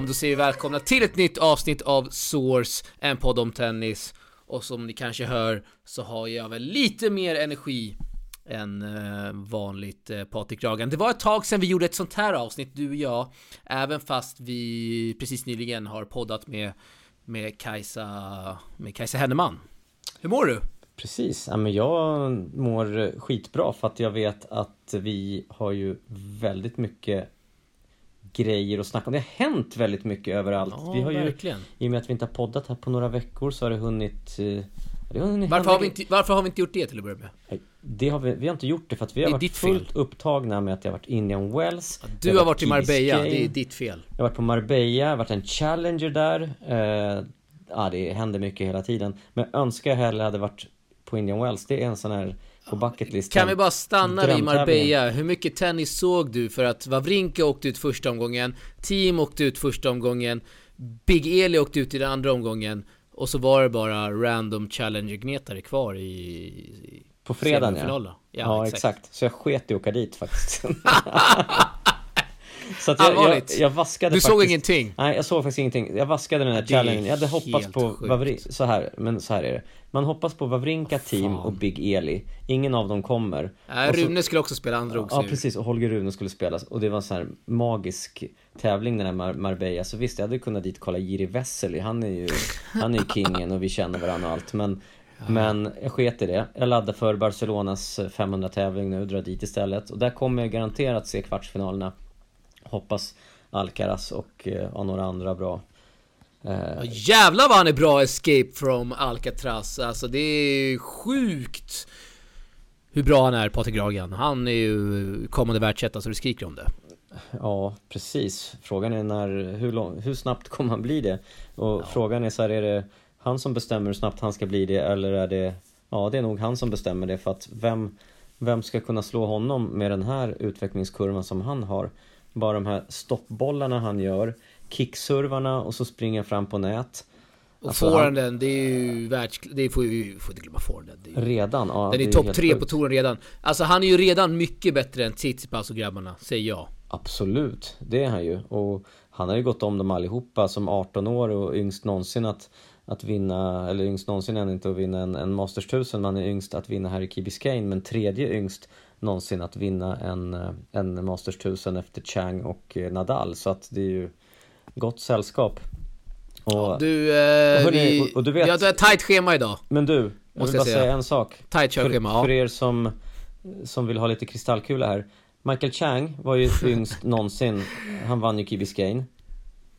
men då säger vi välkomna till ett nytt avsnitt av Source, en podd om tennis. Och som ni kanske hör så har jag väl lite mer energi än eh, vanligt eh, Patrik Ragan. Det var ett tag sedan vi gjorde ett sånt här avsnitt, du och jag. Även fast vi precis nyligen har poddat med, med Kajsa, med Kajsa Henneman. Hur mår du? Precis, ja, men jag mår skitbra för att jag vet att vi har ju väldigt mycket grejer att snacka om. Det har hänt väldigt mycket överallt. Ja, vi har ju, verkligen. I och med att vi inte har poddat här på några veckor så har det hunnit... eh, Det har hunnit Varför har, vi inte, varför har vi inte gjort det till att börja med? Det har vi, vi har inte gjort det för att vi har varit ditt fel. fullt upptagna med att det har varit Indian Wells. det Du har varit i Keys Marbella, Game, det är ditt fel. Jag har varit på Marbella, jag varit en Challenger där. Eh, ja, det händer mycket hela tiden. Men jag önskar jag hellre hade varit på Indian Wells. Det är en sån här på bucketlistan. Kan vi bara stanna vid. Marbella? Hur mycket tennis såg du? För att Wawrinka åkte ut första omgången, Team åkte ut första omgången, Big Eli åkte ut i den andra omgången och så var det bara random challenger-gnetare kvar i, i På fredagen ja. semifinalen. Ja, exakt. Så jag sket i att åka dit faktiskt. Så jag, jag, jag vaskade Du faktiskt... såg ingenting? Nej, jag såg faktiskt ingenting. Jag vaskade den här challengen. Jag hade hoppats på sjukt. Vavri... Så här, men så här är det. Man hoppas på Wawrinka Team Fan. och Big Eli. Ingen av dem kommer. Nej, så- Rune skulle också spela, han drog Ja ur. precis, och Holger Rune skulle spelas och det var en sån här magisk tävling den här Mar- Marbella Så visst, jag hade kunnat dit kolla Jiri Vesely Han är ju, han är ju kingen och vi känner varandra och allt men Men jag sket i det Jag laddar för Barcelonas 500 tävling nu, drar dit istället och där kommer jag garanterat se kvartsfinalerna Hoppas Alcaraz och eh, ja, några andra bra eh, Ja, jävlar vad han är bra escape from Alcatraz. Alltså det är sjukt hur bra han är, Patrik Ragan. Han är ju kommande världsetta så det skriker om det. Ja, precis. Frågan är när, hur, lång, hur snabbt kommer han bli det? Och frågan är så här, är det han som bestämmer hur snabbt han ska bli det eller är det Ja, det är nog han som bestämmer det för att vem Vem ska kunna slå honom med den här utvecklingskurvan som han har? Bara de här stoppbollarna han gör Kickservarna och så springer fram på nät Och Alltså, forehanden, det är ju världs... Det får vi får inte glömma forehanden. Ju- Redan, ja Den är är topp tre på touren redan. Alltså han är ju redan mycket bättre än Tsitsipas och grabbarna, säger jag. Absolut, det är han ju. Och han har ju gått om dem allihopa som 18 år och yngst någonsin att, att vinna, eller yngst någonsin än inte att vinna en, en Masters 1000, man är yngst att vinna här i Key Biscayne, men tredje yngst någonsin att vinna en, eh, en Masters 1000 efter Chang och eh, Nadal. Så att det är ju gott sällskap. Och, Du, eh, hörni, vi... och- och du vet- Vi har ett tight schema idag. men du, jag vill Måste jag bara säga. säga en sak. För, körschema, ja. för er som, som vill ha lite kristallkula här. Michael Chang var ju yngst någonsin. Han vann ju Key Biscayne.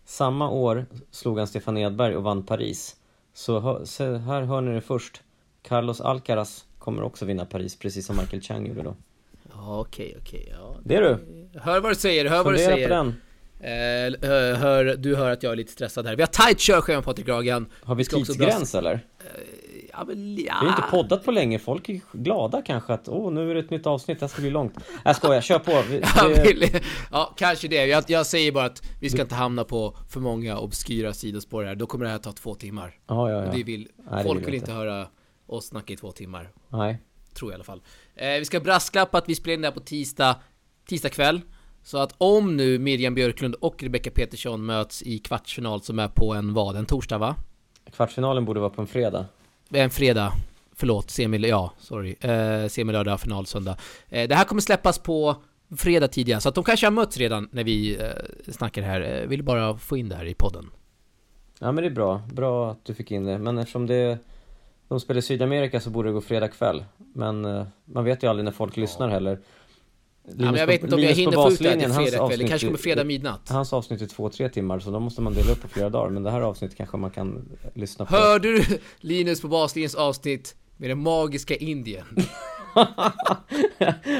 Samma år slog han Stefan Edberg och vann Paris. Så här hör ni det först. Carlos Alcaraz kommer också vinna Paris, precis som Michael Chang gjorde då. Ja, okej, okej. Ja. Det är du! Hör vad du säger, hör vad du Fundera säger. på den. Eh, hör, hör, du hör att jag är lite stressad här. Vi har tight körschema Patrik Ragan. Har vi tidsgräns eller? Ja, men, ja. Vi har inte poddat på länge, folk är glada kanske att åh, nu är det ett nytt avsnitt, det här ska bli långt. Jag skojar, kör på! Vi, Ja, det, vill- ja, kanske det. Jag, jag säger bara att vi ska inte hamna på för många obskyra sidospår här. Då kommer det här ta två timmar. ja, ja, Och ja. det vill, Nej, det folk vill vill vi inte inte. höra oss snacka i två timmar. Nej. Tror jag i alla fall. Eh, vi ska brasklappa att vi spelar in det här på tisdag, tisdag kväll. Så att om nu Miriam Björklund och Rebecca Petersson möts i kvartsfinal som är på en vad? En torsdag va? Kvartsfinalen borde vara på en fredag. En fredag. Förlåt, semi, ja, sorry. Eh, semilördag, final söndag. Eh, det här kommer släppas på fredag tidigare, så att de kanske har mötts redan när vi eh, snackar här. Eh, vill bara få in det här i podden. Ja men det är bra, bra att du fick in det. Men eftersom det de spelar i Sydamerika så borde det gå fredag kväll. Men eh, man vet ju aldrig när folk lyssnar heller. Ja, men jag vet inte om jag hinner få ut det här till fredag kväll. Det kanske kommer fredag midnatt. Hans avsnitt är två, tre timmar så då måste man dela upp på flera dagar. Men det här avsnittet kanske man kan lyssna på. Hörde du Linus på baslinjens avsnitt med det magiska Indien?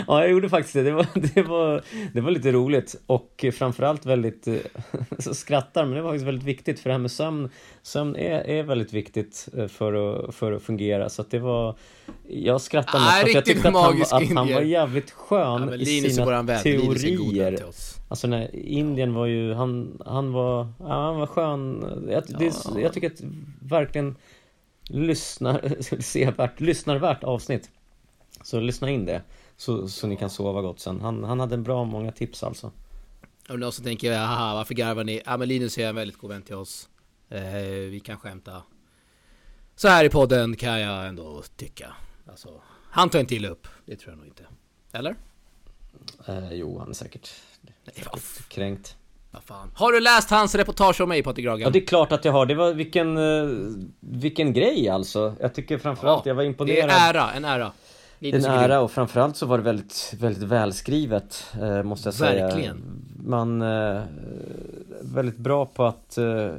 ja, jag gjorde faktiskt det. Det var, det var, det var lite roligt och framförallt väldigt, eh, så skrattar, men det var faktiskt väldigt viktigt för det här med sömn, sömn är, är väldigt viktigt eh, för att, för att fungera. Så att det var, jag skrattade Ah, mest för att jag tyckte att han, att han var jävligt skön Ja, men i sina teorier. Alltså när Indien var ju, han, han var, ja, han var skön. Jag, det, är- jag tycker att verkligen lyssnar, sevärt, lyssnarvärt avsnitt. Så lyssna in det. Så, så ni kan sova gott sen. Han, han hade bra många tips alltså. Och någon som tänker, haha varför garvar ni? Ja men Linus är en väldigt god vän till oss. Eh, vi kan skämta. Så här i podden kan jag ändå tycka. Alltså, han tar inte illa upp. Det tror jag nog inte. Eller? Eh, jo, han är säkert Nej, vad, kränkt. Har du läst hans reportage om mig Patrik Ragan? Ja, det är klart att jag har. Det var vilken, eh, vilken grej alltså. Jag tycker framförallt, jag var Det imponerad. är ära, en ära. En är grym. ära och framförallt så var det väldigt, väldigt välskrivet eh, måste jag säga. Verkligen. Man eh, väldigt bra på att, eh,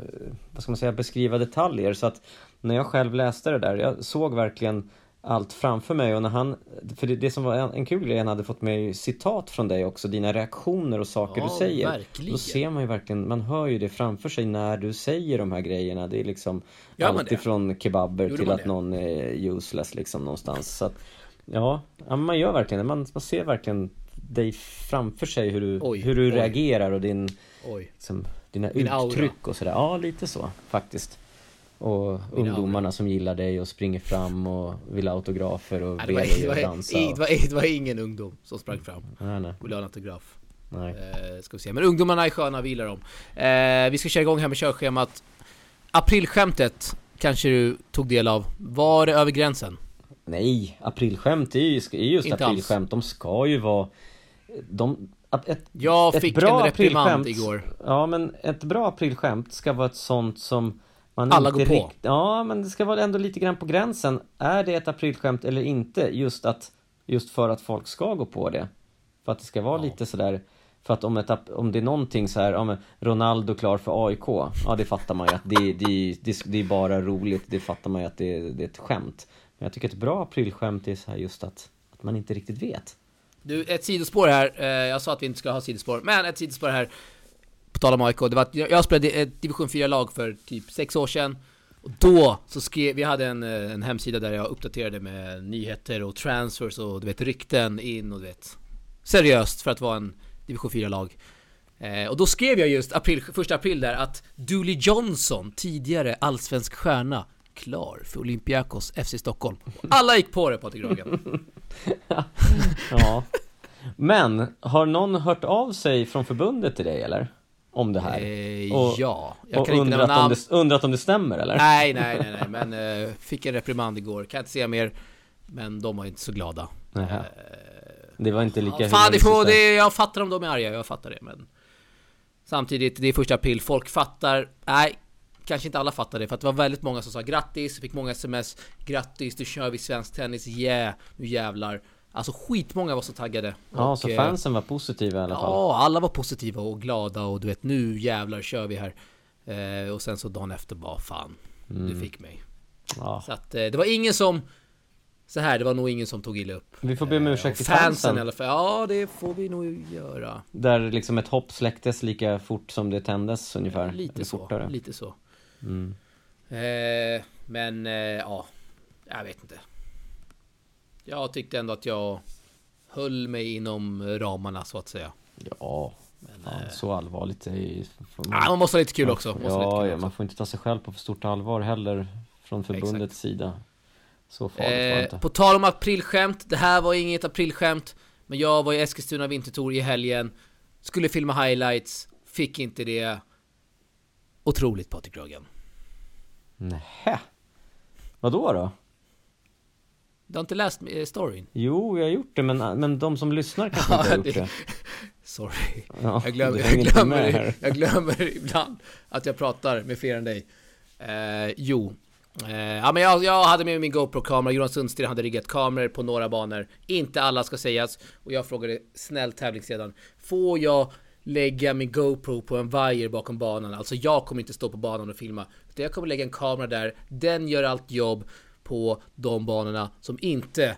vad ska man säga, beskriva detaljer så att när jag själv läste det där, jag såg verkligen allt framför mig och när han, för det, det som var en, en kul grej han hade fått med citat från dig också, dina reaktioner och saker Ja, du säger. verkligen. Då ser man ju verkligen, man hör ju det framför sig när du säger de här grejerna. Det är liksom Gör man allt det? ifrån kebaber Gjorde till att det? någon är useless liksom någonstans. Så att, ja, man gör verkligen det. Man, man ser verkligen dig framför sig hur du, Oj, hur du oj. reagerar och din, Oj. liksom, dina Din aura. uttryck och sådär. Ja, lite så faktiskt. Och Min ungdomarna som gillar dig och springer fram och vill ha autografer och Nej, ber det, var, dig att dansa. det, var, det var ingen ungdom som sprang fram Nej, nej, och ville ha en autograf. nej. Eh, ska vi se. Men ungdomarna är sköna, vi gillar dem. Eh, vi ska köra igång här med körschemat. Aprilskämtet kanske du tog del av. Var det över gränsen? Nej, aprilskämt är ju är just Inte alls. aprilskämt. De ska ju vara... De, ett, Jag ett fick bra en reprimand igår. Ja, men ett bra aprilskämt ska vara ett sånt som man Alla inte går på. Ja, men det ska vara ändå lite grann på gränsen. Är det ett aprilskämt eller inte? Just att Just för att folk ska gå på det. För att det ska vara Ja. lite sådär för att om, ett, om det är någonting så här, ja men Ronaldo klar för AIK Ja det fattar man ju att det, det, det, det är bara roligt, det fattar man ju att det, det är ett skämt men jag tycker ett bra aprilskämt är så här just att, att man inte riktigt vet Du, ett sidospår här. Eh, jag sa att vi inte ska ha sidospår, men ett sidospår här. På tal om AIK. Det var att jag spelade i ett division 4-lag för typ sex år sedan. Och då så skrev, vi hade en, eh, en hemsida där jag uppdaterade med nyheter och transfers och du vet rykten in och du vet Seriöst för att vara en division 4-lag. Eh, och då skrev jag just april, första april där att Dooley Johnson, tidigare allsvensk stjärna, klar för Olympiakos FC Stockholm. Och alla gick på det Patrik Ragen. Ja Men, har någon hört av sig från förbundet till dig eller? Om det här? Eh, Och- ja, jag och kan inte undrat om, namn. det, undrat om det stämmer eller? Nej, nej, nej, nej, men eh, fick en reprimand igår. Kan inte säga mer. Men de var inte så glada. Eh, Det var inte lika ja, fan, det får, det, jag fattar om de är arga, jag fattar det, men Samtidigt, det är första april, folk fattar, nej Kanske inte alla fattar det, för att det var väldigt många som sa grattis, fick många sms Grattis, nu kör vi svensk tennis, yeah, nu jävlar. Alltså skitmånga var så taggade. Ja, Och, så eh, fansen var positiva i alla fall. Ja, alla var positiva och glada och du vet nu jävlar kör vi här. Eh, Och sen så dagen efter bara fan, du fick mig. Ja. Så att eh, det var ingen som Så här, det var nog ingen som tog illa upp. Vi får be om Eh, ursäkt till fansen. fansen i alla fall, ja det får vi nog göra. Där liksom ett hopp släcktes lika fort som det tändes ungefär. Lite eller så, fortare. lite så Mm. eh, Men eh, ja, jag vet inte. Jag tyckte ändå att jag Höll mig inom ramarna så att säga. Ja, Men, fan, eh, så allvarligt är får ah, man måste ha lite kul också. Måste Ja, kul ja, också. man får inte ta sig själv på för stort allvar heller Från förbundets sida. Så farligt var det Eh, inte. på tal om aprilskämt, det här var inget aprilskämt Men jag var i Eskilstuna Vintertour i helgen Skulle filma highlights, fick inte det Otroligt Patrik Ragen. Nähä. Vadå då? Du har inte läst eh, storyn? Jo, jag har gjort det men, men de som lyssnar kanske inte har gjort det- Sorry. Ja, Jag glömmer, jag glömmer, jag glömmer ibland att jag pratar med fler än dig. Eh, Jo. Eh, Ja men jag, jag hade med mig min GoPro-kamera, Jonas Sundsten hade riggat kameror på några banor. Inte alla ska sägas. Och jag frågade snällt tävlingsledaren Får jag lägga min GoPro på en vajer bakom banan? Alltså jag kommer inte stå på banan och filma. Utan jag kommer lägga en kamera där. Den gör allt jobb på de banorna som inte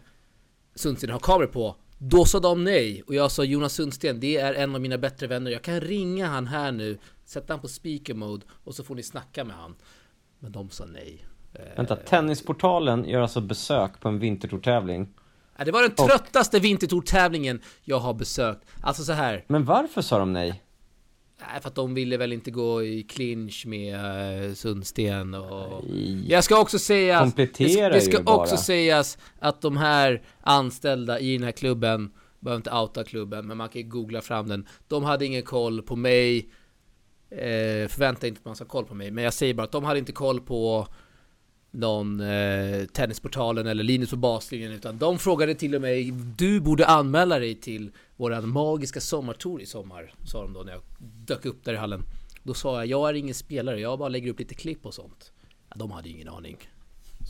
Sundsten har kameror på. Då sa de nej. Och jag sa Jonas Sundsten det är en av mina bättre vänner. Jag kan ringa han här nu. Sätta han på speaker mode och så får ni snacka med han. Men de sa nej. Vänta, Tennisportalen gör alltså besök på en vintertourtävling det var den tröttaste vintertour-tävlingen jag har besökt Alltså så här Men varför sa de nej? Nej, för att de ville väl inte gå i clinch med uh, Sundsten och... Nej. Jag ska också säga... Det, det ska ju bara. också sägas att de här anställda i den här klubben behöver inte outa klubben, men man kan googla fram den. De hade ingen koll på mig. Eh, förvänta inte att man ska ha koll på mig, men jag säger bara att de hade inte koll på någon eh, Tennisportalen eller Linus på baslinjen utan de frågade till och med Du borde anmäla dig till våran magiska sommartour i sommar Sa de då när jag dök upp där i hallen. Då sa jag, jag är ingen spelare, jag bara lägger upp lite klipp och sånt. Ja, De hade ju ingen aning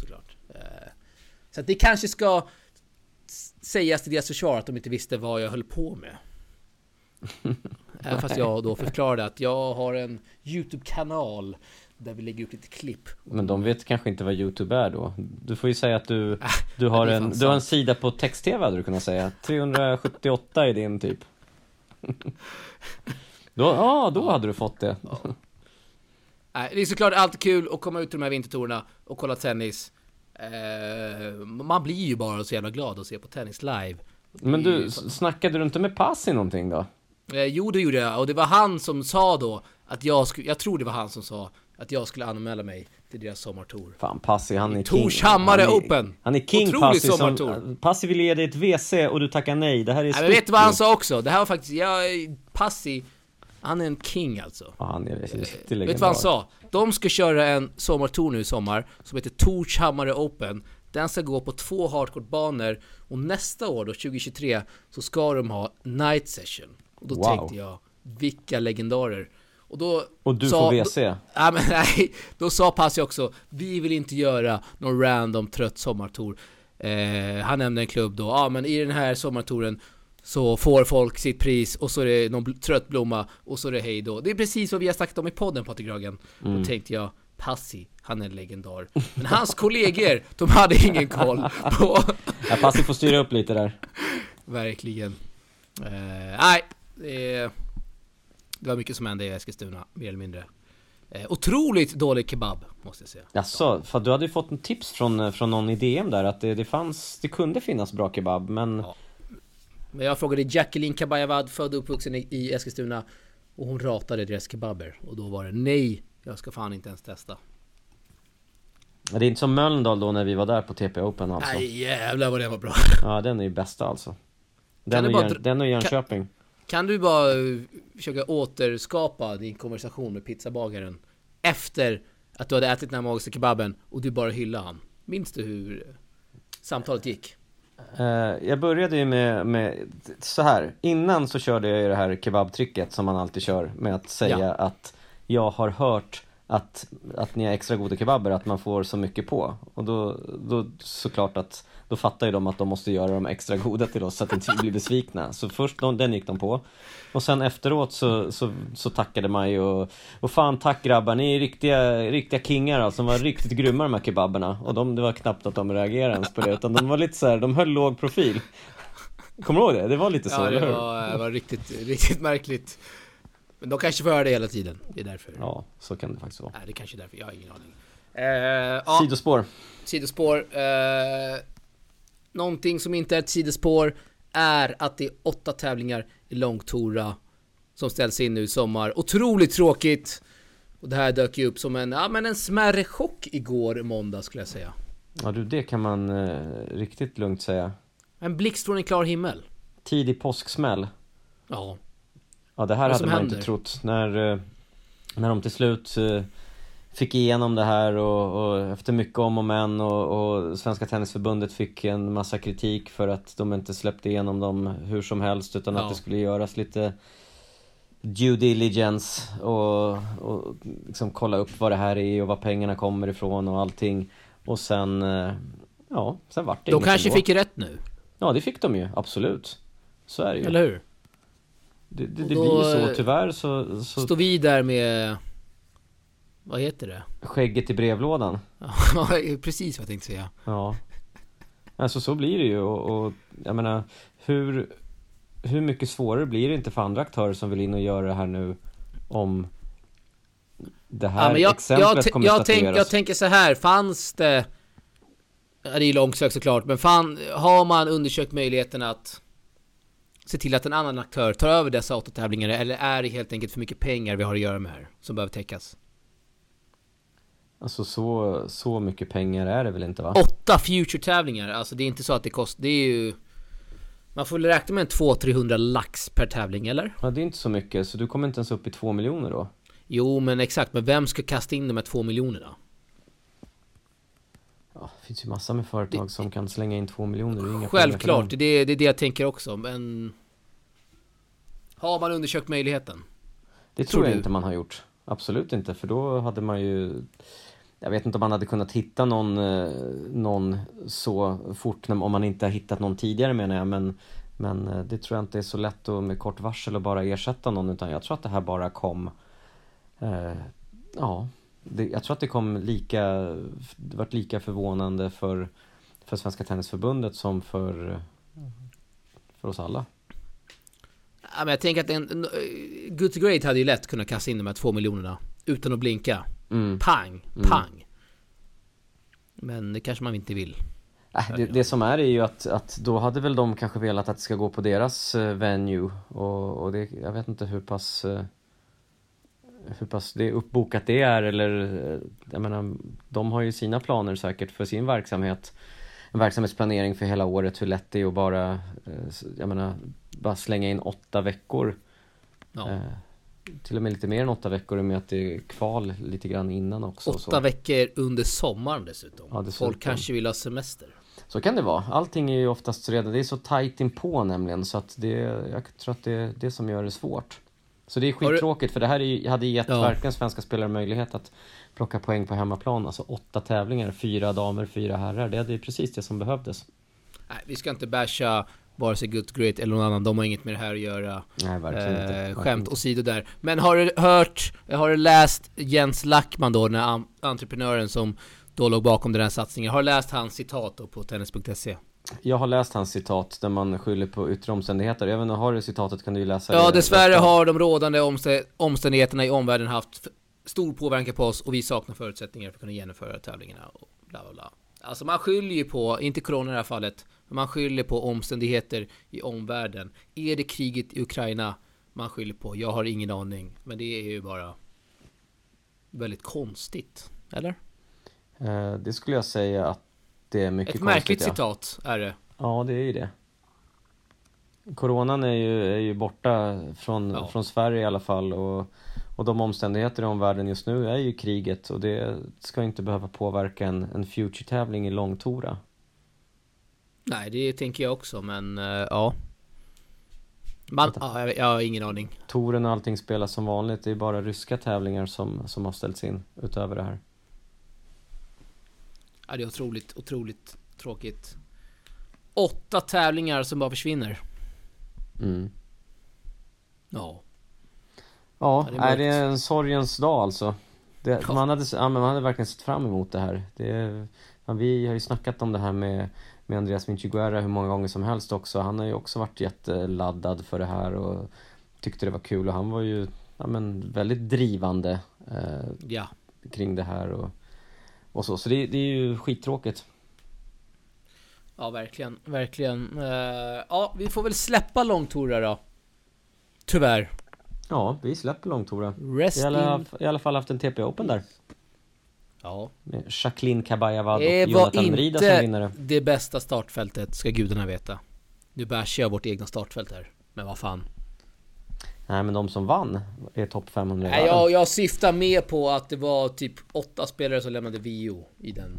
Såklart. Eh, Så att det kanske ska Sägas till deras försvar att de inte visste vad jag höll på med. Även fast jag då förklarade att jag har en YouTube-kanal där vi lägger upp lite klipp. Men de vet kanske inte vad Youtube är då. Du får ju säga att du, ah, du, har, en, du har en sida på text-tv hade du kunnat säga. 378 i din typ. då, ja, då hade du fått det. Ja. det är såklart alltid kul att komma ut till de här vintertorerna och kolla tennis. Eh, man blir ju bara så jävla glad att se på tennis live. Men du, snackade du inte med Passi någonting då? Eh, jo, det gjorde jag. Och det var han som sa då att jag skulle, jag tror det var han som sa att jag skulle anmäla mig till deras sommartour. Fan Passi, han är king. Torshammare Open! Han är king Otrolig Passi som, Passi ville ge dig ett WC och du tackar nej. Det här är nej. Men vet du vad han sa också? Det här var faktiskt, jag, Passi, han är en king alltså. Ja, han är riktigt Vet du vad han sa? De ska köra en sommartour nu i sommar som heter Torshammare Open. Den ska gå på två hardcourt-banor och nästa år då, 2023, så ska de ha night session. Och då wow. tänkte jag, vilka legendarer. Och, då och du sa, får WC? Då, ja, men nej, då sa Passi också, vi vill inte göra någon random trött sommartour. Eh, han nämnde en klubb då, ja men i den här sommartouren så får folk sitt pris och så är det någon trött blomma och så är det hej då. Det är precis vad vi har sagt om i podden Patrik Ragen. Mm. Då tänkte jag, Passi, han är en legendar. Men hans kollegor, de hade ingen koll på... ja, Passi får styra upp lite där. Verkligen. Eh, nej, det är... Det var mycket som hände i Eskilstuna, mer eller mindre. Eh, otroligt dålig kebab, måste jag säga. Jaså, för du hade ju fått en tips från, eh, från någon i DM där att det, det fanns, det kunde finnas bra kebab, men... Ja. Men jag frågade Jacqueline Kabayavad, född och uppvuxen i, i Eskilstuna. Och hon ratade deras kebaber. Och då var det nej, jag ska fan inte ens testa. Det är inte som Mölndal då när vi var där på TP Open alltså? Nej jävlar vad det var bra! Ja den är ju bästa alltså. Den, och, Jön, den och Jönköping. Kan, kan du bara eh, försöka återskapa din konversation med pizzabagaren efter att du hade ätit den här magiska kebaben och du bara hyllade han? Minns du hur samtalet gick? Uh, jag började ju med, med så här. Innan så körde jag ju det här kebabtricket som man alltid kör med att säga ja. att jag har hört att, att ni har extra goda kebaber, att man får så mycket på. Och då, då såklart att då fattar ju de att de måste göra dem extra goda till oss så att inte vi blir besvikna. Så först den gick de på. Och sen efteråt så, så, så tackade man ju och, och fan tack grabbar, ni är riktiga, riktiga kingar alltså. De var riktigt grymma de här kebaberna. Och de, det var knappt att de reagerade ens på det, utan de var lite så här, de höll låg profil. Kommer du ihåg det? Det var lite så, ja, hur? Ja, det var riktigt, riktigt märkligt. Men de kanske får höra det hela tiden. Det är därför. Ja, så kan det faktiskt vara. Nej, det kanske är därför. Jag har ingen aning. Eh, ja. Sidospår. Sidospår. Eh, någonting som inte är ett sidospår är att det är åtta tävlingar i Långtora som ställs in nu i sommar. Otroligt tråkigt! Och det här dök ju upp som en, ja men en smärre chock igår måndag skulle jag säga. Ja du, det kan man eh, riktigt lugnt säga. En blixt från en klar himmel. Tidig påsksmäll. Ja. Ja det här hade man händer? inte trott när, eh, när de till slut eh, fick igenom det här och, och efter mycket om och men och, och, Svenska Tennisförbundet fick en massa kritik för att de inte släppte igenom dem hur som helst utan ja. att det skulle göras lite due diligence och, och liksom kolla upp vad det här är och var pengarna kommer ifrån och allting och sen eh, ja, sen vart det De kanske fick rätt nu? Ja, det fick de ju, absolut Så är det ju Eller hur? Det, det, det blir ju så, tyvärr så, så... Står vi där med vad heter det? Skägget i brevlådan. Ja, precis vad jag tänkte säga. Ja. Alltså så blir det ju och, och jag menar Hur Hur mycket svårare blir det inte för andra aktörer som vill in och göra det här nu Om Det här ja, jag, exemplet jag, kommer jag, tänk, jag tänker så här, fanns det Ja, det är ju långsökt såklart, men fan, har man undersökt möjligheten att se till att en annan aktör tar över dessa åtta tävlingar eller är det helt enkelt för mycket pengar vi har att göra med här som behöver täckas? Alltså så, så mycket pengar är det väl inte va? Åtta Future-tävlingar, alltså det är inte så att det kostar, det är ju Man får väl räkna med en 200-300 lax per tävling, eller? Ja, det är inte så mycket, så du kommer inte ens upp i två miljoner då? Jo, men exakt. Men vem ska kasta in de här två miljonerna? Ja, det finns ju massor med företag som kan slänga in två miljoner. Det inga Självklart, det är, det är det jag tänker också, men... Har man undersökt möjligheten? Det Tror tror jag du? inte man har gjort. Absolut inte, för då hade man ju... Jag vet inte om man hade kunnat hitta någon, eh, någon så fort, om man inte har hittat någon tidigare menar jag, men, men eh, det tror jag inte är så lätt att med kort varsel att bara ersätta någon, utan jag tror att det här bara kom... Eh, ja, det, jag tror att det kom lika... Det varit lika förvånande för, för Svenska Tennisförbundet som för, för oss alla. Ja, men jag tänker att en, Good to Great hade ju lätt kunnat kasta in de här två miljonerna utan att blinka. Mm. Pang, Mm. pang. Men det kanske man inte vill. Äh, det, det som är är ju att, att då hade väl de kanske velat att det ska gå på deras eh, venue och, och det, jag vet inte hur pass eh, hur pass det är uppbokat det är eller eh, jag menar de har ju sina planer säkert för sin verksamhet en verksamhetsplanering för hela året hur lätt det är att bara eh, jag menar bara slänga in åtta veckor Ja. eh, till och med lite mer än åtta veckor i och med att det är kval lite grann innan också och så. Åtta veckor under sommaren dessutom. Ja, dessutom. Folk kanske vill ha semester. Så kan det vara. Allting är ju oftast redan, det är så tajt inpå nämligen så att det, jag tror att det är det som gör det svårt. Så det är skittråkigt för det här är, hade gett Ja. verkligen svenska spelare möjlighet att plocka poäng på hemmaplan. Alltså åtta tävlingar, fyra damer, fyra herrar. Det ju precis det som behövdes. Nej, vi ska inte basha vare sig Good Great eller någon annan. De har inget med det här att göra. Nej, verkligen inte. Eh, Verkligen skämt inte. åsido där. Men har du hört, har du läst Jens Lackman då, den här entreprenören som då låg bakom den här satsningen. Har du läst hans citat då på tennis.se? Jag har läst hans citat där man skyller på yttre omständigheter. Även om du har det citatet kan du ju läsa Ja, det. dessvärre har de rådande omstä- omständigheterna i omvärlden haft stor påverkan på oss och vi saknar förutsättningar för att kunna genomföra tävlingarna och bla bla bla. Alltså man skyller ju på, inte corona i det här fallet, men man skyller på omständigheter i omvärlden. Är det kriget i Ukraina man skyller på? Jag har ingen aning, men det är ju bara väldigt konstigt, eller? Eh, Det skulle jag säga att det är mycket Ett märkligt konstigt, ja. citat är det. Ja, det är ju det. Coronan är ju, är ju borta från, Ja. från Sverige i alla fall och, och de omständigheter i omvärlden just nu är ju kriget och det ska inte behöva påverka en, en future-tävling i långtora. Nej, det tänker jag också, men eh, ja. Man, ja, jag, jag har ingen aning. Touren och allting spelas som vanligt, det är bara ryska tävlingar som, som har ställts in utöver det här. Ja, det är otroligt, otroligt tråkigt. Åtta tävlingar som bara försvinner. Mm. Ja. Ja, Ja, det är är det en sorgens dag alltså. Det, Ja. man, hade, ja, man hade verkligen sett fram emot det här. Det, ja, vi har ju snackat om det här med, med Andreas Vinciguerra hur många gånger som helst också. Han har ju också varit jätteladdad för det här och tyckte det var kul och han var ju ja, men väldigt drivande eh, Ja. kring det här och, och så. Så det, det är ju skittråkigt. Ja, verkligen. Verkligen. Eh, ja, vi får väl släppa långtourer då. Tyvärr. Ja, vi släpper långtora. Rest I alla, in... I alla fall haft en TP Open där. Ja. Med Jacqueline Kabayavad och Det var Jonathan Merida som inte vinnare. det bästa startfältet, ska gudarna veta. Nu bashar jag vårt egna startfält här. Men vad fan. Nej men de som vann är topp 500 i Nej, jag, jag syftar med på att det var typ åtta spelare som lämnade VO i den.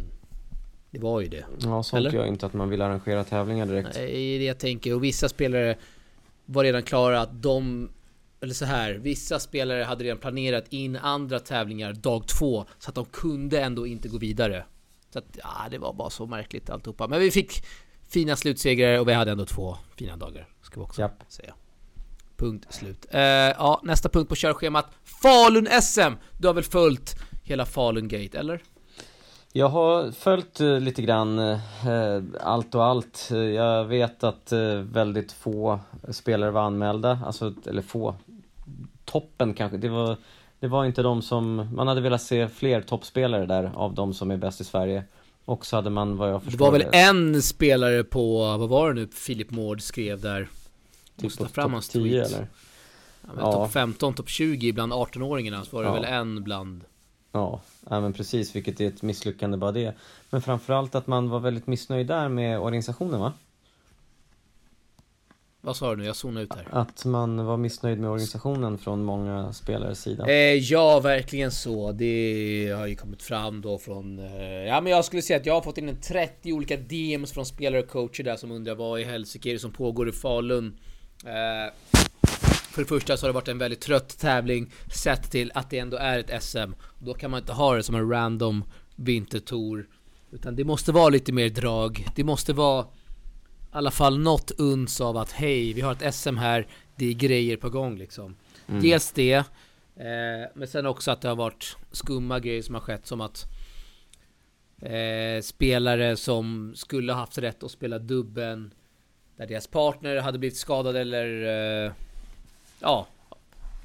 Det var ju det. Ja, sånt Eller? gör inte att man vill arrangera tävlingar direkt. Nej, det är det jag tänker. Och vissa spelare var redan klara att de... Eller så här, vissa spelare hade redan planerat in andra tävlingar dag två. Så att de kunde ändå inte gå vidare. Så att, ja, det var bara så märkligt alltihopa. Men vi fick fina slutsegrar och vi hade ändå två fina dagar. Ska vi också Japp. säga. Punkt slut. Eh, ja, nästa punkt på körschemat. Falun-SM! Du har väl följt hela Falun-gate, eller? Jag har följt eh, lite grann eh, allt och allt. Jag vet att eh, väldigt få spelare var anmälda, alltså, eller få. Toppen kanske, det var, det var inte de som, man hade velat se fler toppspelare där av de som är bäst i Sverige. Och så hade man vad jag Det förstår var väl en spelare på, vad var det nu, Philip Mård skrev där? Typ fram hans 10 tweet. eller? Ja, men Ja. Topp 15, topp 20 bland 18-åringarna så var det Ja. väl en bland... Ja, ja men precis, vilket är ett misslyckande bara det. Men framförallt att man var väldigt missnöjd där med organisationen va? Vad sa du nu? Jag zonade ut här. Att man var missnöjd med organisationen från många spelares sida. Eh, ja, verkligen så. Det har ju kommit fram då från... Eh, ja, men jag skulle säga att jag har fått in en 30 olika DMs från spelare och coacher där som undrar vad i helsike är det som pågår i Falun. Eh, för det första så har det varit en väldigt trött tävling sett till att det ändå är ett SM. Då kan man inte ha det som en random vintertour. Utan det måste vara lite mer drag. Det måste vara i alla fall något uns av att hej, vi har ett SM här, det är grejer på gång liksom. Mm. Dels det, eh, men sen också att det har varit skumma grejer som har skett som att eh, spelare som skulle haft rätt att spela dubben där deras partner hade blivit skadad eller eh, ja,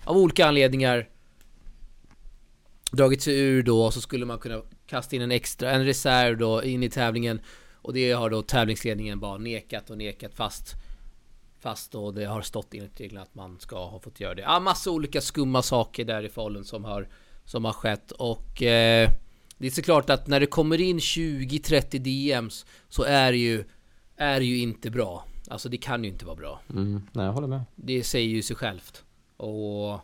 av olika anledningar dragit sig ur då, så skulle man kunna kasta in en extra, en reserv då in i tävlingen. Och det har då tävlingsledningen bara nekat och nekat fast Fast då det har stått enligt reglerna att man ska ha fått göra det. Ja, massa olika skumma saker där i Falun som har Som har skett och eh, Det är såklart att när det kommer in 20-30 DMs Så är det ju Är det ju inte bra Alltså det kan ju inte vara bra. Mm, nej, jag håller med. Det säger ju sig självt. Och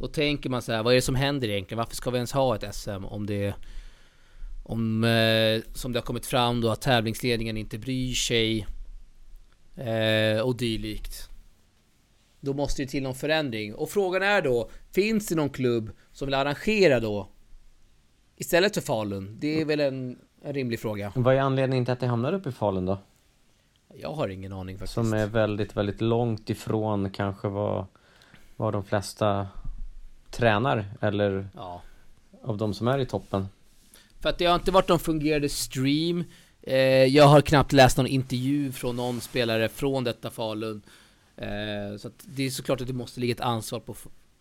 då tänker man så här, vad är det som händer egentligen? Varför ska vi ens ha ett SM om det om, eh, som det har kommit fram då, att tävlingsledningen inte bryr sig eh, och dylikt. Då måste det till någon förändring. Och frågan är då, finns det någon klubb som vill arrangera då? Istället för Falun? Det är väl en, en rimlig fråga. Vad är anledningen till att det hamnar uppe i Falun då? Jag har ingen aning faktiskt. Som är väldigt, väldigt långt ifrån kanske vad, vad de flesta tränar eller ja. av de som är i toppen. För att det har inte varit någon fungerande stream. Eh, jag har knappt läst någon intervju från någon spelare från detta Falun. Eh, så att det är såklart att det måste ligga ett ansvar på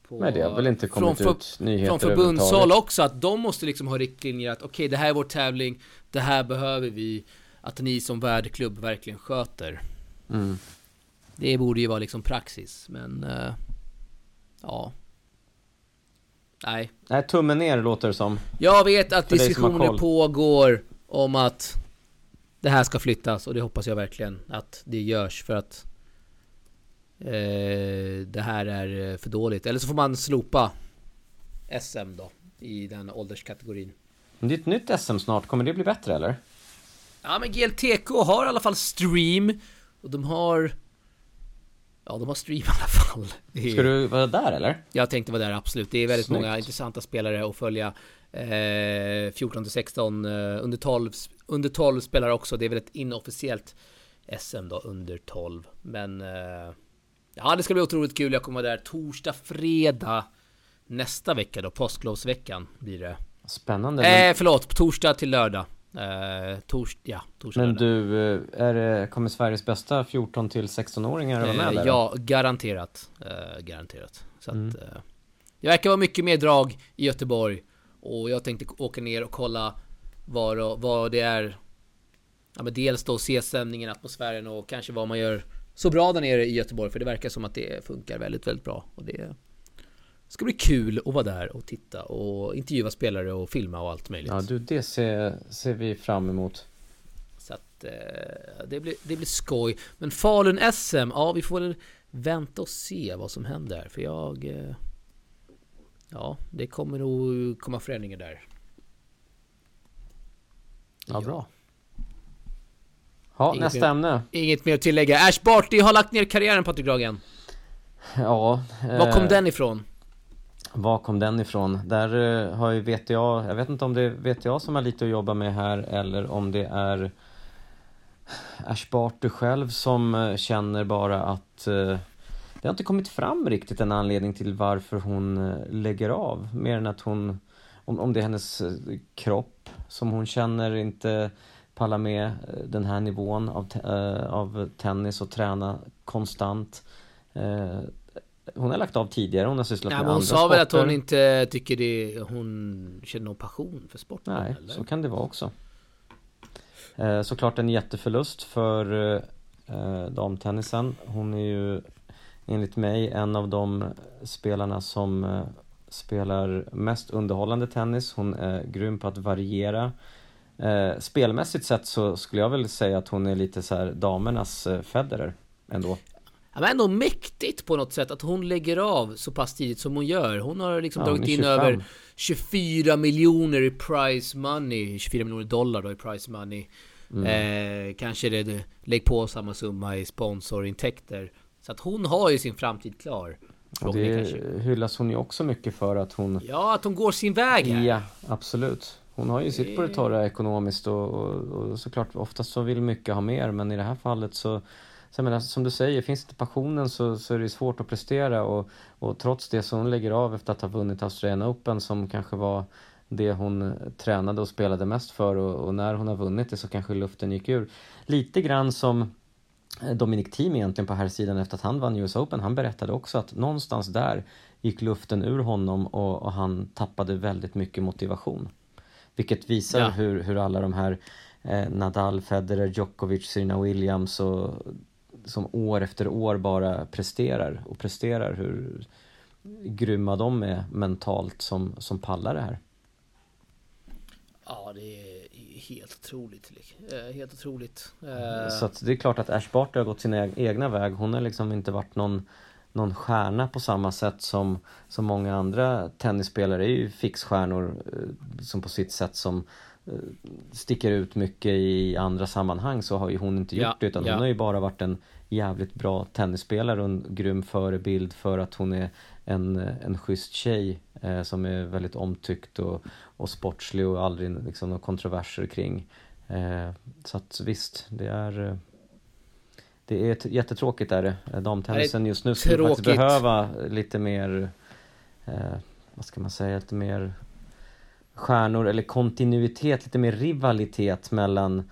på, Nej det har väl inte kommit från, ut nyheter Från förbundshåll också, att de måste liksom ha riktlinjer att okej okay, det här är vår tävling, det här behöver vi att ni som värdklubb verkligen sköter. Mm. Det borde ju vara liksom praxis, men uh, ja. Nej. Nej, tummen ner låter det som. Jag vet att För diskussioner pågår om att det här ska flyttas och det hoppas jag verkligen att det görs för att eh, det här är för dåligt. Eller så får man slopa SM då i den ålderskategorin. Men det är ett nytt SM snart, kommer det bli bättre eller? Ja men GLTK har i alla fall stream. Och de har Ja de har stream i alla fall. Ska du vara där eller? Jag tänkte vara där absolut. Det är väldigt Snyggt. många intressanta spelare att följa. Eh, 14 till 16 eh, under 12 Under 12 spelare också. Det är väl ett inofficiellt SM då under 12 Men eh, Ja det ska bli otroligt kul. Jag kommer vara där torsdag, fredag. Nästa vecka då, påsklovsveckan blir det. Spännande. Eh men... förlåt, torsdag till lördag Eh, tors ja, torsdag Men du, eh, är det, kommer Sveriges bästa 14 till 16-åringar vara med eh, där? Ja, garanterat. Eh, garanterat. Så mm. att, eh, det verkar vara mycket mer drag i Göteborg. Och jag tänkte åka ner och kolla vad, vad det är. Ja men dels då se stämningen, atmosfären och kanske vad man gör så bra där nere i Göteborg. För det verkar som att det funkar väldigt, väldigt bra. Och det det ska bli kul att vara där och titta och intervjua spelare och filma och allt möjligt. Ja du, det ser, ser vi fram emot. Så att eh, det, blir, det blir skoj. Men Falun SM, ja vi får väl vänta och se vad som händer. För jag... Eh, ja, det kommer nog komma förändringar där. Ja, bra. Ja, inget nästa mer, ämne. Inget mer att tillägga. Ash Barty har lagt ner karriären Patrik Ragen. Ja. Var kom eh, den ifrån? Var kom den ifrån? Där eh, har ju VTA, jag vet inte om det är VTA som har lite att jobba med här eller om det är Ash Barty själv som eh, känner bara att eh, det har inte kommit fram riktigt en anledning till varför hon lägger av. Mer än att hon, om, om det är hennes kropp som hon känner inte pallar med den här nivån av, av tennis och träna konstant hon har lagt av tidigare, hon har sysslat Nej, med men hon andra sa väl att hon inte tycker det, hon känner någon passion för sporten? Nej, eller? så kan det vara också. Eh, såklart en jätteförlust för eh, damtennisen. Hon är ju enligt mig en av de spelarna som eh, spelar mest underhållande tennis. Hon är grym på att variera. Eh, spelmässigt sett så skulle jag väl säga att hon är lite så här damernas eh, Federer ändå. Ja, men ändå mäktigt på något sätt att hon lägger av så pass tidigt som hon gör. Hon har liksom Ja, dragit in 25. över 24 miljoner i prize money. 24 miljoner dollar då i prize money. Mm. Eh, kanske det, det, lägg på samma summa i sponsorintäkter. Så att hon har ju sin framtid klar. Och kanske- det hyllas hon ju också mycket för att hon Ja, att hon går sin väg här. Ja, absolut. Hon har ju sitt på det torra ekonomiskt och, och, och såklart oftast så vill mycket ha mer men i det här fallet så så jag menar, som du säger, finns inte passionen så, så är det svårt att prestera och, och trots det så hon lägger av efter att ha vunnit Australian Open som kanske var det hon tränade och spelade mest för och, och när hon har vunnit det så kanske luften gick ur. Lite grann som Dominic Thiem egentligen på här sidan efter att han vann US Open. Han berättade också att någonstans där gick luften ur honom och, och han tappade väldigt mycket motivation. Vilket visar Ja. hur, hur alla de här eh, Nadal, Federer, Djokovic, Serena Williams och som år efter år bara presterar och presterar hur grymma de är mentalt som, som pallar det här. Ja, det är helt otroligt. Eh, Helt otroligt. Eh, Så att det är klart att Ash Barty har gått sin egna väg. Hon har liksom inte varit någon, någon stjärna på samma sätt som, som många andra tennisspelare är ju fixstjärnor eh, som på sitt sätt som sticker ut mycket i andra sammanhang så har ju hon inte gjort Ja, det utan ja. hon har ju bara varit en jävligt bra tennisspelare och en grym förebild för att hon är en, en schysst tjej eh, som är väldigt omtyckt och, och sportslig och aldrig liksom några kontroverser kring. Eh, så att visst, det är eh, det är jättetråkigt är det. Eh, Damtennisen just nu skulle faktiskt behöva lite mer eh, vad ska man säga, lite mer stjärnor eller kontinuitet, lite mer rivalitet mellan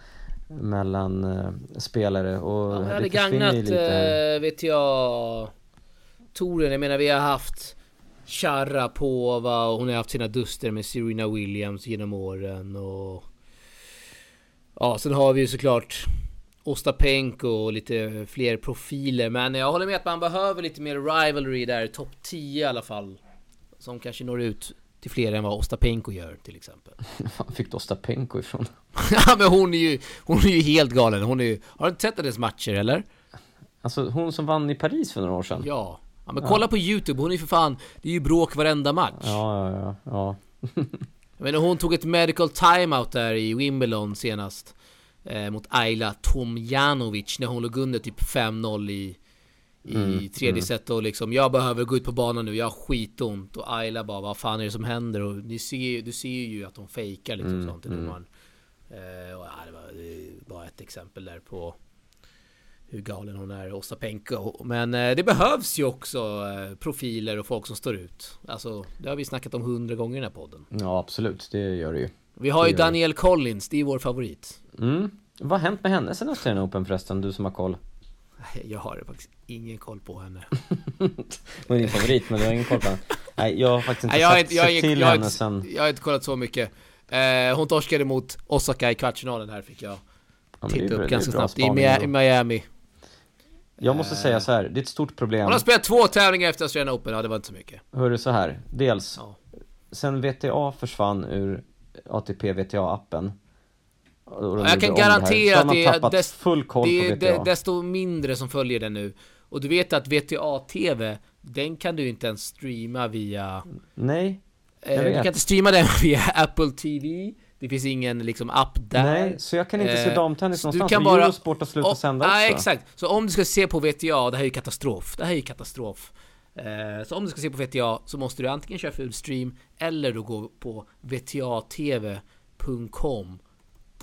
mellan eh, spelare och Ja, det hade gagnat, lite eh, vet jag, touren. Jag menar vi har haft Sharapova och hon har haft sina duster med Serena Williams genom åren och... Ja, sen har vi ju såklart Ostapenko och lite fler profiler. Men jag håller med att man behöver lite mer rivalry där, topp 10 i alla fall. Som kanske når ut till fler än vad Ostapenko gör till exempel. Fan fick du Ostapenko ifrån? ja men hon är ju, hon är ju helt galen. Hon är ju, har du inte sett hennes matcher eller? Alltså hon som vann i Paris för några år sedan? Ja. Ja men kolla på youtube, hon är ju för fan, det är ju bråk varenda match. ja, ja, ja. ja. Jag menar hon tog ett medical timeout där i Wimbledon senast. Eh, mot Ayla Tomjanovic när hon låg under typ 5-0 i, i Mm, tredje set och liksom jag behöver gå ut på banan nu, jag har skitont. Och Ayla bara vad fan är det som händer? Och ni ser, du ser ju att hon fejkar liksom Mm, sånt till mm. domaren. Eh, och ja, det var det bara ett exempel där på hur galen hon är, Ostapenko. Men eh, det behövs ju också eh, profiler och folk som står ut. Alltså, det har vi snackat om hundra gånger i den här podden. ja absolut, det gör det ju. Vi har ju. Daniel Collins, det är vår favorit. Mm. Vad har hänt med henne sen Australian Open förresten, du som har koll? Jag har faktiskt ingen koll på henne. Hon är din favorit men du har ingen koll på henne? Nej, jag har faktiskt inte Nej, jag, sett, inte, jag, sett till jag, henne inte, sen... jag har inte kollat så mycket. Eh, hon torskade mot Osaka i kvartsfinalen här fick jag Ja, titta upp ganska snabbt. I Miami. Jag måste säga så här, det är ett stort problem. Hon har spelat två tävlingar efter Australian Open, ja det var inte så mycket. Hörru så här, dels, Ja. sen VTA försvann ur ATP VTA-appen och de Ja, gjorde jag kan det garantera att det är dest- full koll Det är de, desto mindre som följer den nu. Och du vet att VTA-TV, den kan du inte ens streama via... Nej, Eh, Jag du vet. kan inte streama den via Apple TV. Det finns ingen liksom app där. nej, så jag kan inte se Eh, damtennis så du någonstans. kan bara- Eurosport har slutat sända också. exakt. Så om du ska se på VTA, det här är ju katastrof. Det här är ju katastrof. Eh, så om du ska se på VTA så måste du antingen köra full stream eller då gå på vtatv.com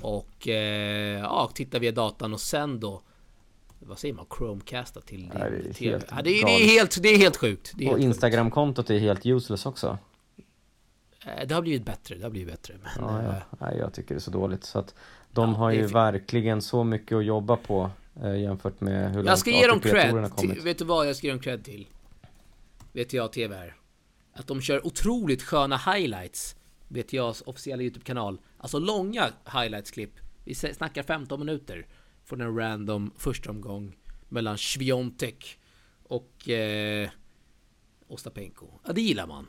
och eh, ja, titta via datan och sen då vad säger man? Chromecasta till din Ja, det TV. Ja, det, är, det, är helt, det är helt sjukt. Det, är Och Instagram-kontot är helt useless också. Eh, det har blivit bättre, det har blivit bättre. Men, Ja, eh, ja. Nej, jag tycker det är så dåligt. Så att de Ja, har ju verkligen så mycket att jobba på eh, jämfört med hur Jag långt ska ge dem cred. Till, vet du vad jag ska ge dem cred till? VTA TV här. Att de kör otroligt sköna highlights. VTAs officiella YouTube-kanal. Alltså långa highlights-klipp. Vi snackar 15 minuter. Från en random första omgång mellan Sviontek och eh, Ostapenko. Ja, det gillar man.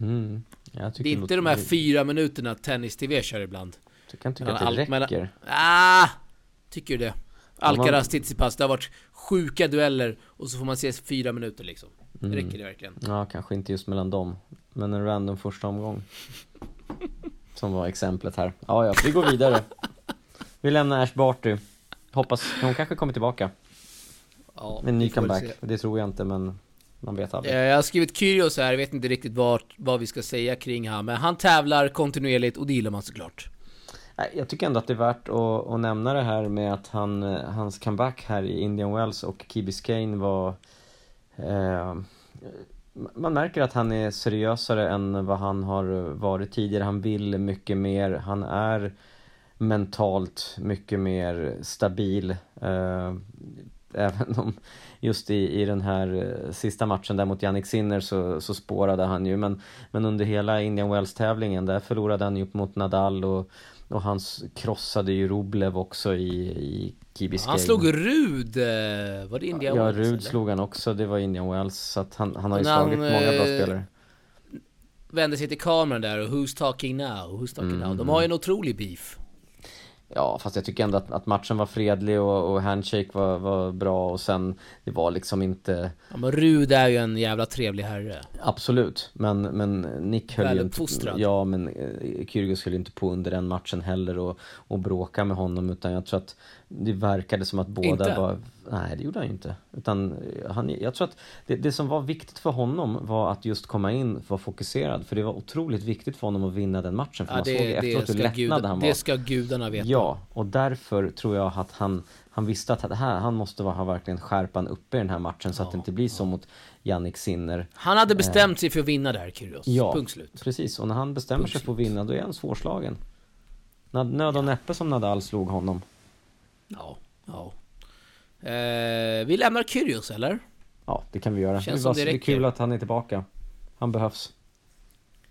Mm. Det är inte de här fyra minuterna Tennis-TV kör ibland. Jag kan tycka Mellan att det allt mellan- räcker. Ah! Tycker du det? Alcaraz, Tsitsipas, det har varit sjuka dueller och så får man se fyra minuter liksom. Mm. Räcker det verkligen? Ja, kanske inte just mellan dem. Men en random första omgång. Som var exemplet här. Ja, ja, vi går vidare. Vi lämnar Ash Barty. Hoppas, hon kanske kommer tillbaka. Ja, en ny comeback. se. Det tror jag inte, men man vet aldrig. Eh, Jag har skrivit Kyrgios här, jag vet inte riktigt vad, vad vi ska säga kring han, men han tävlar kontinuerligt och det gillar man såklart. Jag tycker ändå att det är värt att, att nämna det här med att han, eh, hans comeback här i Indian Wells och Key Biscayne var eh, man märker att han är seriösare än vad han har varit tidigare. Han vill mycket mer. Han är mentalt mycket mer stabil. Eh, även om just i, i den här eh, sista matchen där mot Jannik Sinner så, så spårade han ju. Men, men under hela Indian Wells-tävlingen där förlorade han ju upp mot Nadal och, och han krossade ju Rublev också i, i Biscayne. Han slog Rud, var det India Ja, Wells, Rud eller? slog han också. Det var Indian Wells. Så att han, han har ju när han, slagit många bra eh, spelare. Vände sig till kameran där och Who's talking now? Who's talking Mm. now? De har ju en otrolig beef. Ja, fast jag tycker ändå att, att matchen var fredlig och, och handshake var, var bra och sen det var liksom inte Ja, men Rud är ju en jävla trevlig herre. Absolut, men, men Nick höll ju inte. Ja, men eh, Kyrgios höll ju inte på under den matchen heller och, och bråka med honom utan jag tror att det verkade som att båda Inte? var Nej, det gjorde han ju inte. Utan eh, han, jag tror att det, det som var viktigt för honom var att just komma in, vara fokuserad. För det var otroligt viktigt för honom att vinna den matchen. För Ja, man såg det, efteråt det, hur lättnad han var. det ska gudarna veta. Ja, och därför tror jag att han, han visste att det här, han måste vara, ha verkligen skärpan uppe i den här matchen så att det inte blir så mot Jannik Sinner. Han hade bestämt sig för att vinna där, Kyrgios. Eh. Ja, Punkt slut. precis. Och när han bestämmer Punkt sig för att vinna, då är han svårslagen. Nöd och näppe som Nadal slog honom. Ja, ja. Eh, vi lämnar Kyrgios, eller? Ja, det kan vi göra. Känns det, som var, det det är kul att han är tillbaka. Han behövs.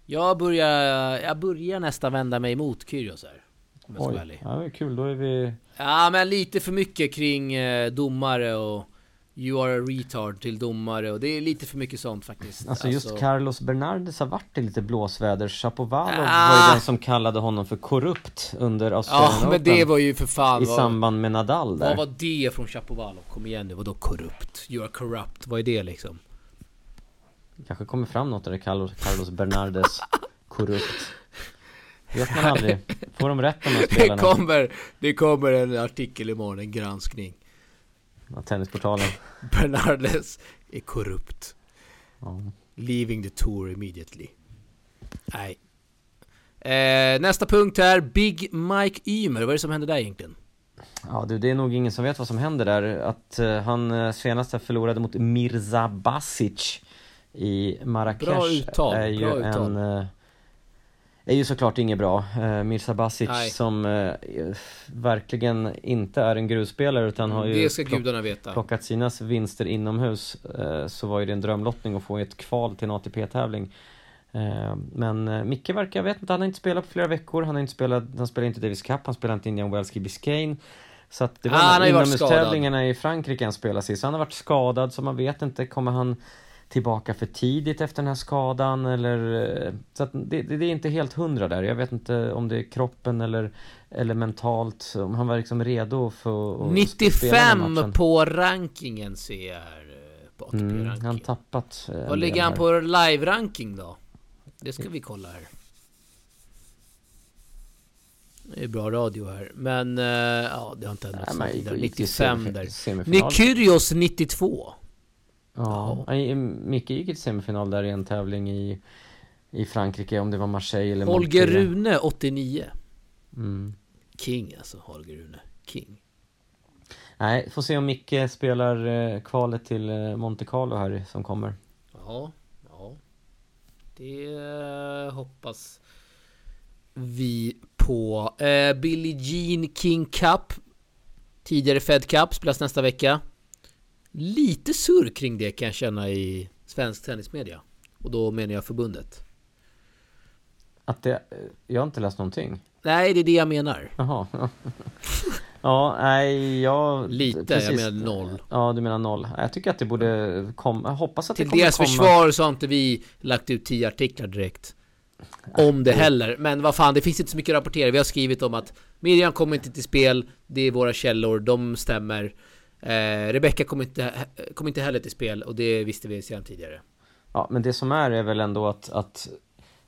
Jag börjar, jag börjar nästan vända mig emot Kyrgios här. Oj, ja, det är kul. Då är vi... Ja, men lite för mycket kring eh, domare och You are a retard till domare och det är lite för mycket sånt faktiskt. Alltså just Carlos Bernardes har varit i lite blåsväder. Shapovalov Ah. var ju den som kallade honom för korrupt under Australian Ja, men det var ju för fan I vad, samband med Nadal där. vad var det från Chapovalov? Kom igen nu, vadå korrupt? You are corrupt, vad är det liksom? kanske kommer fram något där Carlos, Carlos Bernardes korrupt. Vet man aldrig. Får de rätt de här Det spelarna? kommer, det kommer en artikel imorgon, en granskning. Tennisportalen. Bernardes är korrupt. Ja. Leaving the tour immediately. Nej. Eh, nästa punkt här, Big Mike Ymer. Vad är det som händer där egentligen? Ja du, det är nog ingen som vet vad som händer där. Att eh, han eh, senast förlorade mot Mirza Basic i Marrakesh Bra uttal, är ju bra uttal. en... Eh, är ju såklart inget bra. Eh, Mirza Basic Nej. som eh, verkligen inte är en grusspelare utan har ju Det ska plock- plockat sina vinster inomhus eh, så var ju det en drömlottning att få ett kval till en ATP-tävling. Eh, Men eh, Micke verkar, jag vet inte, han har inte spelat på flera veckor, han har inte spelat, han spelar inte Davis Cup, han spelar inte Indian Wells i Biscayne. Så att det var Ah, inomhustävlingarna i Frankrike han spelar i, så han har varit skadad så man vet inte, kommer han tillbaka för tidigt efter den här skadan eller eh, så det, det är inte helt hundra där. Jag vet inte om det är kroppen eller, eller mentalt, om han var liksom redo för att spela den här 95 matchen. på rankingen ser jag eh, På Mm, han tappat eh, Vad ligger han på live-ranking då? Det ska vi kolla här. Det är bra radio här. Men, ja det har inte men något där. gick till 95 semif- där. Nikyrios 92. Ja, Nej, Micke gick till semifinal där i en tävling i, i Frankrike, om det var Marseille eller Holger Montpellier. Rune 89. Mm. King alltså, Holger Rune. King. Nej, får se om Micke spelar eh, kvalet till eh, Monte Carlo här som kommer. Ja, ja. Det eh, hoppas vi på. Eh, Billie Jean King Cup. Tidigare Fed Cup spelas nästa vecka. Lite surr kring det kan jag känna i svensk tennismedia. Och då menar jag förbundet. Att det, eh, jag har inte läst någonting. Nej, det är det jag menar. Jaha. ja, nej, jag... Lite, jag menar noll. Ja, du menar noll. Jag tycker att det borde komma, jag hoppas att Till det kommer deras komma. försvar så har inte vi lagt ut tio artiklar direkt. om det heller. Men vad fan, det finns inte så mycket att rapportera. Vi har skrivit om att Miriam kommer inte till spel, det är våra källor, de stämmer. Eh, Rebecca kommer inte, kom inte heller till spel och det visste vi sedan tidigare. Ja, men det som är är väl ändå att, att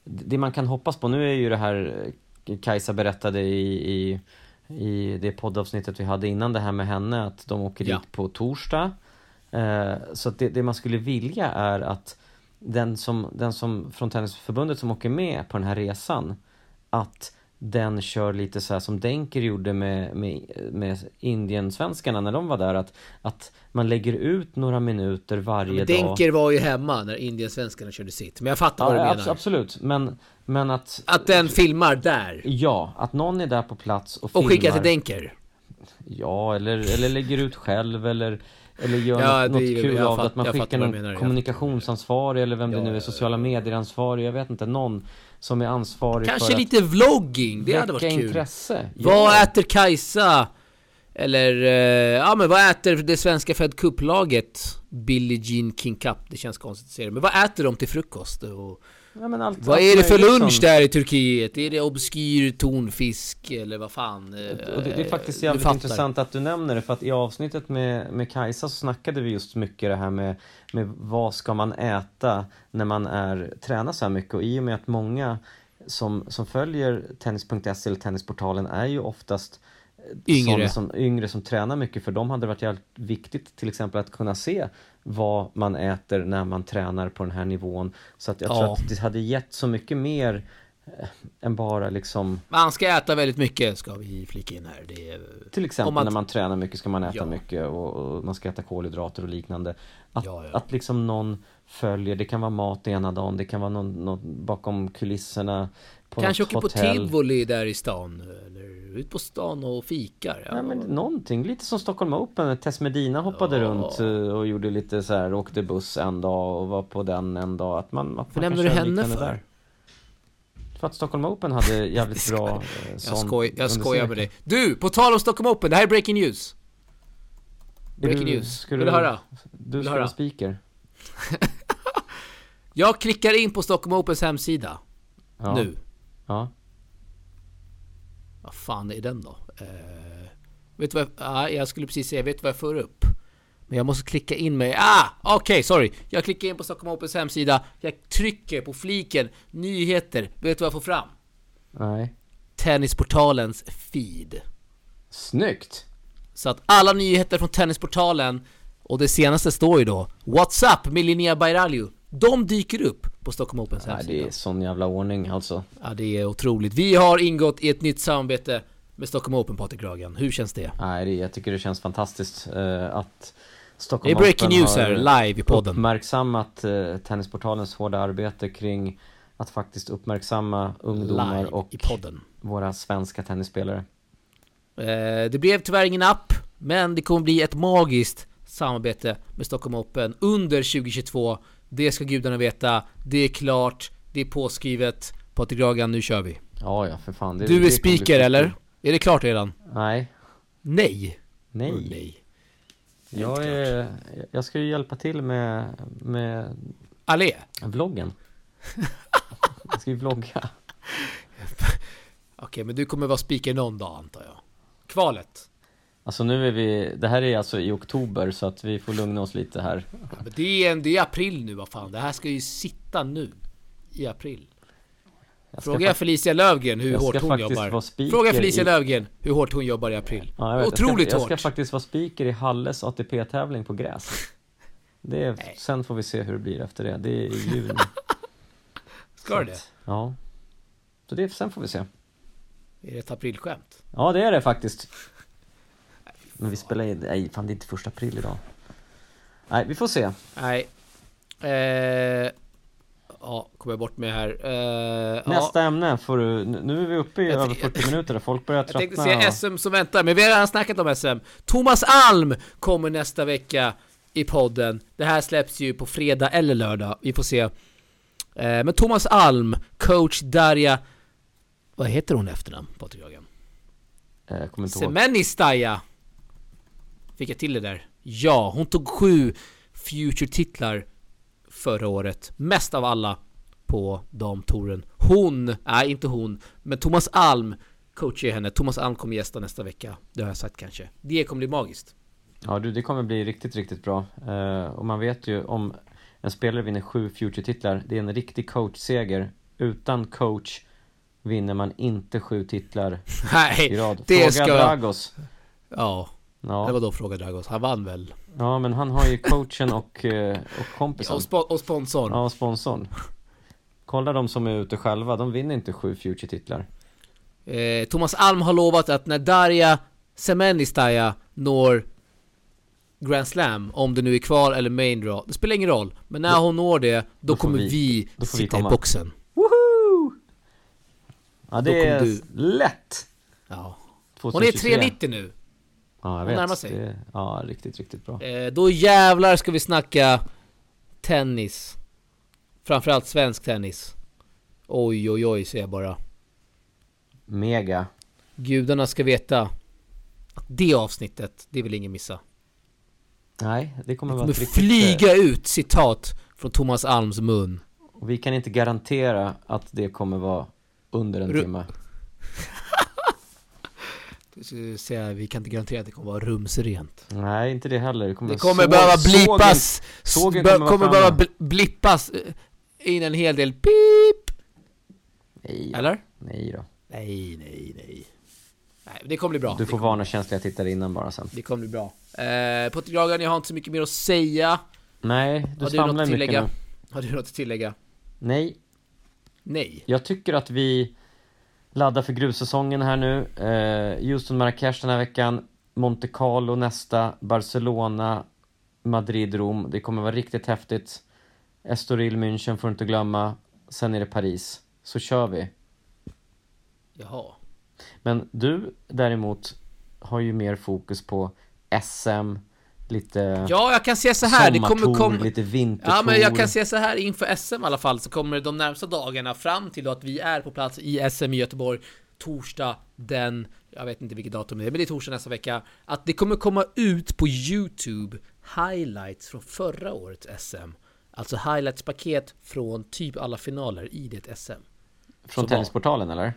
det man kan hoppas på, nu är ju det här eh, Kajsa berättade i, i, i det poddavsnittet vi hade innan det här med henne, att de åker Ja. dit på torsdag. Eh, så det, det man skulle vilja är att den som, den som från Tennisförbundet som åker med på den här resan, att den kör lite så här som Denker gjorde med, med, med Indiensvenskarna när de var där, att, att man lägger ut några minuter varje dag. Denker var ju hemma när Indiensvenskarna körde sitt. Men jag fattar Ja, vad du menar. abs- absolut, men, men att Att den filmar där. Ja, att någon är där på plats och, Och filmar skickar till Denker. Ja, eller, eller lägger ut själv eller eller gör Ja, något, det kul av det, fatt- att man skickar någon menar, kommunikationsansvarig eller vem det Ja, nu är, sociala medier-ansvarig, jag vet inte, någon som är ansvarig Kanske för lite vlogging, det att hade varit kul. intresse. Vad äter Kajsa? Eller, eh, ja men vad äter det svenska Fed Cup-laget? Billie Jean King Cup, det känns konstigt att säga det. Men vad äter de till frukost? Och Ja, men allt, vad allt är det för lunch som- där i Turkiet? Är det obskyr tonfisk eller vad fan? eh, Och det, det är faktiskt jävligt intressant att du nämner det för att i avsnittet med, med Kajsa så snackade vi just mycket det här med, med vad ska man äta när man är, tränar så här mycket och i och med att många som, som följer tennis.se eller Tennisportalen är ju oftast Yngre. Som, som, yngre som tränar mycket för dem hade det varit jävligt viktigt till exempel att kunna se vad man äter när man tränar på den här nivån. Så att jag tror Ja. att det hade gett så mycket mer eh, än bara liksom Man ska äta väldigt mycket, ska vi flika in här. Det är, Till exempel man- när man tränar mycket ska man äta Ja. mycket och, och man ska äta kolhydrater och liknande. Att, Ja, ja. att liksom någon följer, det kan vara mat ena dagen, det kan vara någon, någon bakom kulisserna på Kanske åker på tivoli där i stan, eller ut på stan och fikar. Ja. Ja, men någonting, lite som Stockholm Open. Tess Medina hoppade Ja. runt eh, och gjorde lite så här, åkte buss en dag och var på den en dag. Att man, att man nämner du henne för? För att Stockholm Open hade jävligt bra eh, Jag, sån skoj, jag skojar med dig. Du, på tal om Stockholm Open, det här är breaking news. Breaking du- news. ska Vill du höra? Du ska vara speaker. Jag klickar in på Stockholm Opens hemsida Ja. nu. Ja. Vad fan är den då? Eh, vet du vad jag, ah, jag skulle precis säga, vet du vad jag får upp? Men jag måste klicka in mig. Ah! Okej, sorry. Jag klickar in på Stockholm Opens hemsida. Jag trycker på fliken nyheter. Vet du vad jag får fram? Nej. Tennisportalens feed. Snyggt! Så att alla nyheter från Tennisportalen och det senaste står ju då What's up med Linnea Bairaliu? De dyker upp på Stockholm Opens Nej, hemsida. det är sån jävla ordning alltså. Ja, det är otroligt. Vi har ingått i ett nytt samarbete med Stockholm Open, Patrik Ragan. Hur känns det? Nej, det, jag tycker det känns fantastiskt eh, att Det Stockholm är breaking Open news här, live i podden. uppmärksammat eh, Tennisportalens hårda arbete kring att faktiskt uppmärksamma ungdomar Live och våra svenska tennisspelare. Eh, det blev tyvärr ingen app, men det kommer bli ett magiskt samarbete med Stockholm Open under 2022. Det ska gudarna veta. Det är klart. Det är påskrivet. Patrik Ragan, nu kör vi. Ja, ja, för fan. Det, Du är speaker eller? Är det klart redan? Nej. Nej. Nej. Oh, nej. Jag, är, jag ska ju hjälpa till med, med Allé. vloggen. jag ska ju vlogga. Okej, men du kommer vara speaker någon dag antar jag. Kvalet. Alltså nu är vi, det här är alltså i oktober så att vi får lugna oss lite här. Ja, men det är, det är april nu, vad fan. Det här ska ju sitta nu. I april. Jag Fråga fak- Felicia Lövgren hur jag hårt hon jobbar. Fråga Felicia i- Lövgren hur hårt hon jobbar i april. Ja, jag vet. Otroligt jag ska, Jag ska hårt. faktiskt vara speaker i Halles ATP-tävling på gräs. Det är, sen får vi se hur det blir efter det. Det är i juni. Ska du det? Ja. Så det, sen får vi se. Är det ett aprilskämt? Ja, det är det faktiskt. Men vi spelar in, nej fan det är inte första april idag. Nej, vi får se. Nej. Eh, ja, kommer jag bort med här. Eh, Nästa ja. ämne får du, nu är vi uppe i Jag över t- 40 minuter och folk börjar Jag tänkte tröttna. säga SM som väntar, men vi har redan snackat om SM. Thomas Alm kommer nästa vecka i podden. Det här släpps ju på fredag eller lördag. Vi får se. Eh, men Thomas Alm, coach Darja... Vad heter hon efternamn, Patrik Jörgen? Eh. Semenistaja! Fick jag till det där? Ja, hon tog sju Future-titlar förra året. Mest av alla på damtouren. Hon, nej inte hon, men Thomas Alm coachar henne. Thomas Alm kommer gästa nästa vecka. Det har jag sagt kanske. Det kommer bli magiskt. Ja du, det kommer bli riktigt, riktigt bra. Uh, och man vet ju om en spelare vinner sju Future-titlar, det är en riktig coachseger. Utan coach vinner man inte sju titlar Nej, i rad. det Fråga ska- Dragos. Ja, det Ja. var då fråga Dragos. Han vann väl? ja, men han har ju coachen och, eh, och kompisen. Och, spo- och sponsorn. Ja, sponsorn. Kolla de som är ute själva, de vinner inte sju Future-titlar. Eh, Thomas Alm har lovat att när Darja Semenistaja når Grand Slam, om det nu är kvar eller main draw, det spelar ingen roll. Men när hon når det, då, då kommer vi- vi, då får vi sitta i boxen. Woho! Ja, det är du- lätt! Ja. Hon är 2023. 390 nu. Ja, jag vet. närmar sig. Det, ja, riktigt, riktigt bra. Eh, då jävlar ska vi snacka tennis. Framförallt svensk tennis. Oj, oj, oj, säger jag bara. Mega. Gudarna ska veta att det avsnittet, det vill ingen missa. Nej, det kommer Det vara kommer ett riktigt... flyga ut citat från Thomas Alms mun. Och vi kan inte garantera att det kommer vara under en Ru- timme. Säga, vi kan inte garantera att det kommer vara rumsrent. Nej, inte det heller. Det kommer, Det kommer såg- behöva sågen- blippas, sågen kommer kommer behöva blippas eh, in en hel del pip. Nej, då. Eller? nej då. Nej, nej, nej. Nej, det kommer bli bra. Du får varna känsliga tittare innan bara sen. Det kommer bli bra. Eh, på Dragan, jag har inte så mycket mer att säga. Nej, du Har du svamlar att mycket nu. Har du något att tillägga? Nej, Nej. jag tycker att vi laddar för grussäsongen här nu. Eh, Houston Marrakesh den här veckan. Monte Carlo nästa. Barcelona. Madrid, Rom. Det kommer vara riktigt häftigt. Estoril, München får du inte glömma. Sen är det Paris. Så kör vi. Jaha. Men du däremot har ju mer fokus på SM, lite Ja, jag kan säga så här. Det kommer komma... lite vintertour. Ja, men jag kan säga så här inför SM i alla fall så kommer de närmsta dagarna fram till att vi är på plats i SM i Göteborg torsdag den, jag vet inte vilket datum det är, men det är torsdag nästa vecka. Att det kommer komma ut på YouTube highlights från förra årets SM. Alltså highlights-paket från typ alla finaler i det SM. Från så Tennisportalen eller?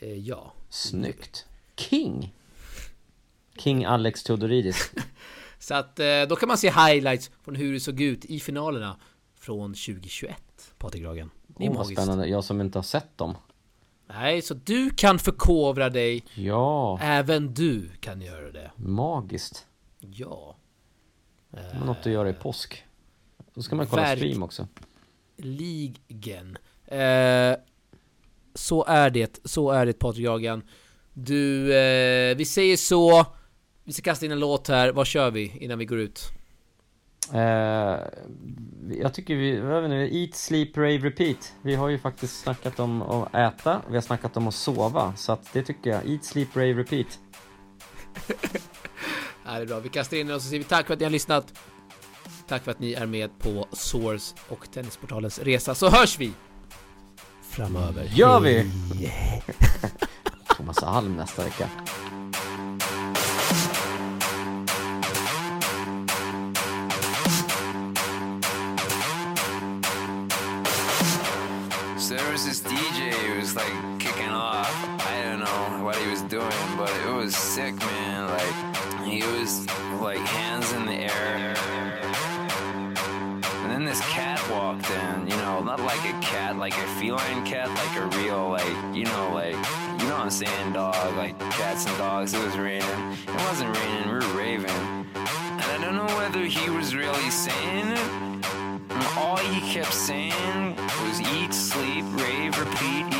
Eh, ja. Snyggt. King! King Alex Theodoridis. Så att eh, då kan man se highlights från hur det såg ut i finalerna från 2021, Patrik Ragen. Det är vad magiskt. spännande. Jag som inte har sett dem. Nej, så du kan förkovra dig Ja, Även du kan göra det. magiskt. Ja. Det var något att göra i påsk. Då ska man kolla Verk- stream också. Ligen. Eh, så är det. Så är det Patrik Jagan. Du, eh, vi säger så. Vi ska kasta in en låt här. Vad kör vi innan vi går ut? Eh, jag tycker vi, är vi nu, Eat, Sleep, Rave, Repeat. Vi har ju faktiskt snackat om att äta, vi har snackat om att sova. Så att det tycker jag. Eat, Sleep, Rave, Repeat. Ja, det är bra. Vi kastar in den och så säger vi tack för att ni har lyssnat. Tack för att ni är med på Source och Tennisportalens resa. Så hörs vi! Framöver. Gör vi! Thomas Alm nästa vecka. Like a feline cat, like a real, like, you know, like, you know what I'm saying, dog, like cats and dogs. It was raining. It wasn't raining, we were raving. And I don't know whether he was really saying it and all he kept saying was eat, sleep, rave, repeat,